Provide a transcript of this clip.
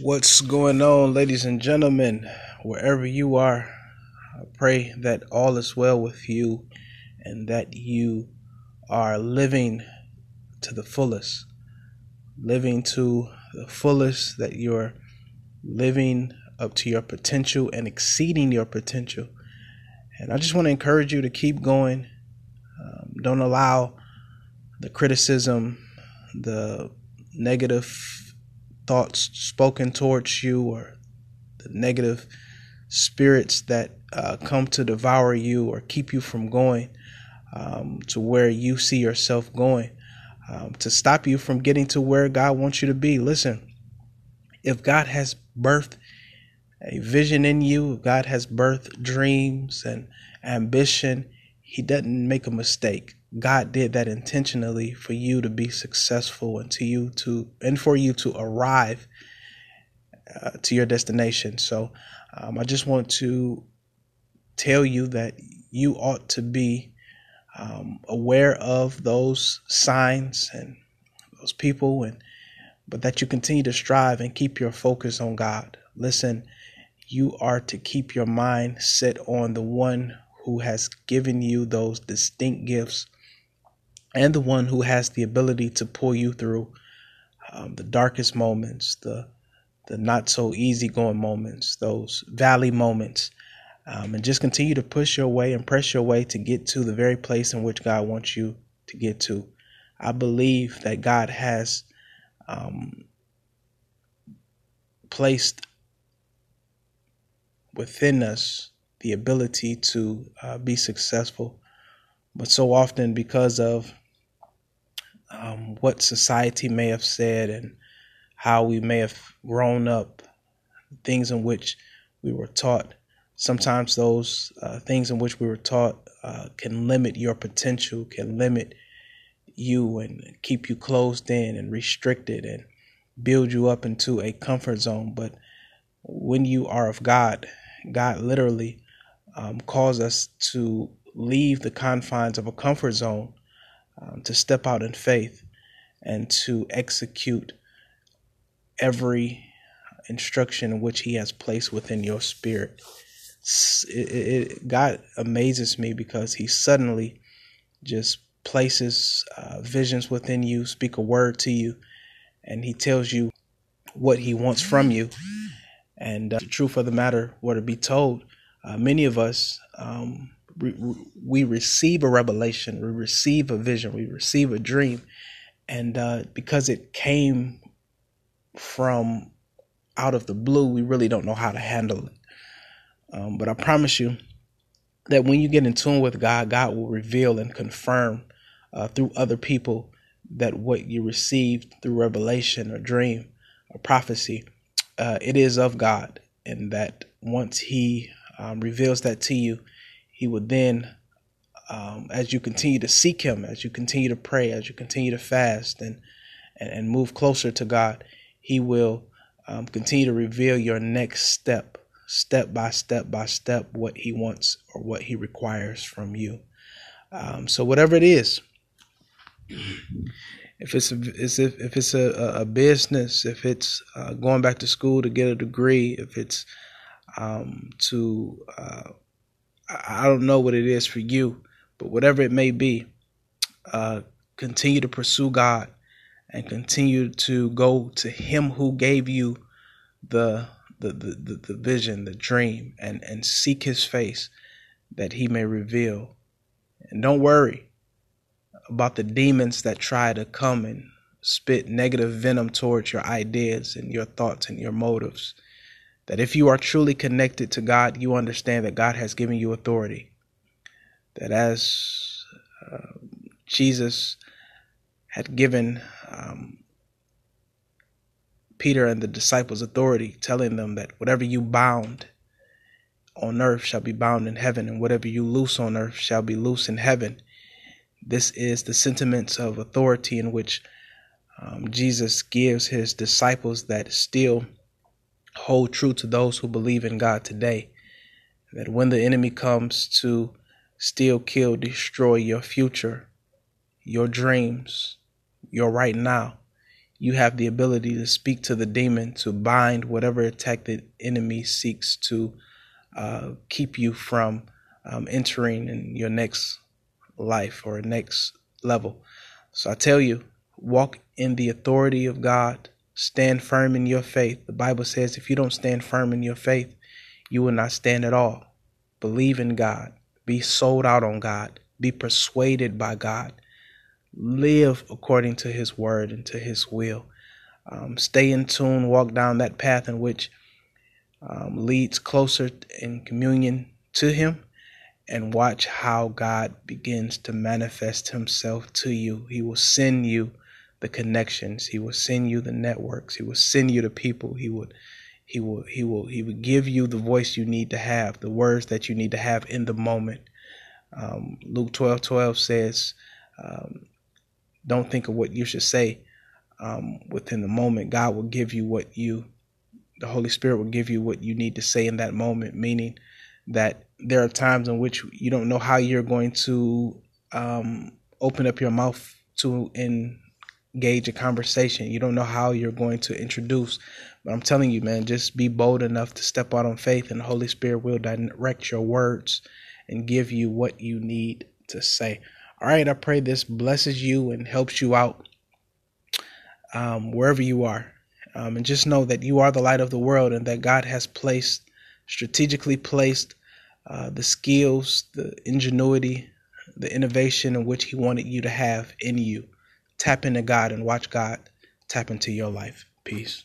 What's going on, ladies and gentlemen? Wherever you are, I pray that all is well with you and that you are living to the fullest. Living to the fullest, that you're living up to your potential and exceeding your potential. And I just want to encourage you to keep going. Um, don't allow the criticism, the negative thoughts spoken towards you or the negative spirits that uh, come to devour you or keep you from going um, to where you see yourself going, um, to stop you from getting to where God wants you to be. Listen, if God has birthed a vision in you, if God has birthed dreams and ambition, He doesn't make a mistake. God did that intentionally for you to be successful and to you to and for you to arrive uh, to your destination. So um, I just want to tell you that you ought to be um, aware of those signs and those people and but that you continue to strive and keep your focus on God. Listen, you are to keep your mind set on the one who has given you those distinct gifts and the one who has the ability to pull you through um, the darkest moments, the the not so easy going moments, those valley moments, um, and just continue to push your way and press your way to get to the very place in which God wants you to get to. I believe that God has um, placed within us the ability to uh, be successful, but so often because of um, what society may have said and how we may have grown up, things in which we were taught. Sometimes those uh, things in which we were taught uh, can limit your potential, can limit you and keep you closed in and restricted and build you up into a comfort zone. But when you are of God, God literally um, calls us to leave the confines of a comfort zone um, to step out in faith and to execute every instruction which He has placed within your spirit. It, it, God amazes me because He suddenly just places uh, visions within you, speak a word to you, and He tells you what He wants from you. And uh, the truth of the matter were to be told, uh, many of us um, we receive a revelation, we receive a vision, we receive a dream, and uh, because it came from out of the blue, we really don't know how to handle it. Um, but I promise you that when you get in tune with God, God will reveal and confirm uh, through other people that what you received through revelation or dream or prophecy, uh, it is of God, and that once He um, reveals that to you, he would then, um, as you continue to seek Him, as you continue to pray, as you continue to fast and and, and move closer to God, He will um, continue to reveal your next step, step by step by step, what He wants or what He requires from you. Um, so whatever it is, if it's a, if, it's a, a business, if it's uh, going back to school to get a degree, if it's um, to uh, I don't know what it is for you, but whatever it may be, uh, continue to pursue God and continue to go to Him who gave you the the, the, the vision, the dream, and, and seek His face that He may reveal. And don't worry about the demons that try to come and spit negative venom towards your ideas and your thoughts and your motives. That if you are truly connected to God, you understand that God has given you authority. That as uh, Jesus had given um, Peter and the disciples authority, telling them that whatever you bound on earth shall be bound in heaven, and whatever you loose on earth shall be loose in heaven. This is the sentiments of authority in which um, Jesus gives his disciples that still hold true to those who believe in God today. That when the enemy comes to steal, kill, destroy your future, your dreams, your right now, you have the ability to speak to the demon to bind whatever attack the enemy seeks to uh, keep you from um, entering in your next life or next level. So I tell you, walk in the authority of God. Stand firm in your faith. The Bible says if you don't stand firm in your faith, you will not stand at all. Believe in God. Be sold out on God. Be persuaded by God. Live according to His word and to His will. Um, stay in tune. Walk down that path in which um, leads closer in communion to Him and watch how God begins to manifest Himself to you. He will send you the connections. He will send you the networks. He will send you the people. He would he will he will he will give you the voice you need to have, the words that you need to have in the moment. Um, Luke twelve twelve says, um, "Don't think of what you should say um, within the moment. God will give you what you, the Holy Spirit will give you what you need to say in that moment. Meaning that there are times in which you don't know how you're going to um, open up your mouth to engage a conversation. You don't know how you're going to introduce. But I'm telling you, man, just be bold enough to step out on faith, and the Holy Spirit will direct your words and give you what you need to say. All right, I pray this blesses you and helps you out um, wherever you are. Um, and just know that you are the light of the world and that God has placed, strategically placed, uh, the skills, the ingenuity, the innovation in which He wanted you to have in you. Tap into God and watch God tap into your life. Peace.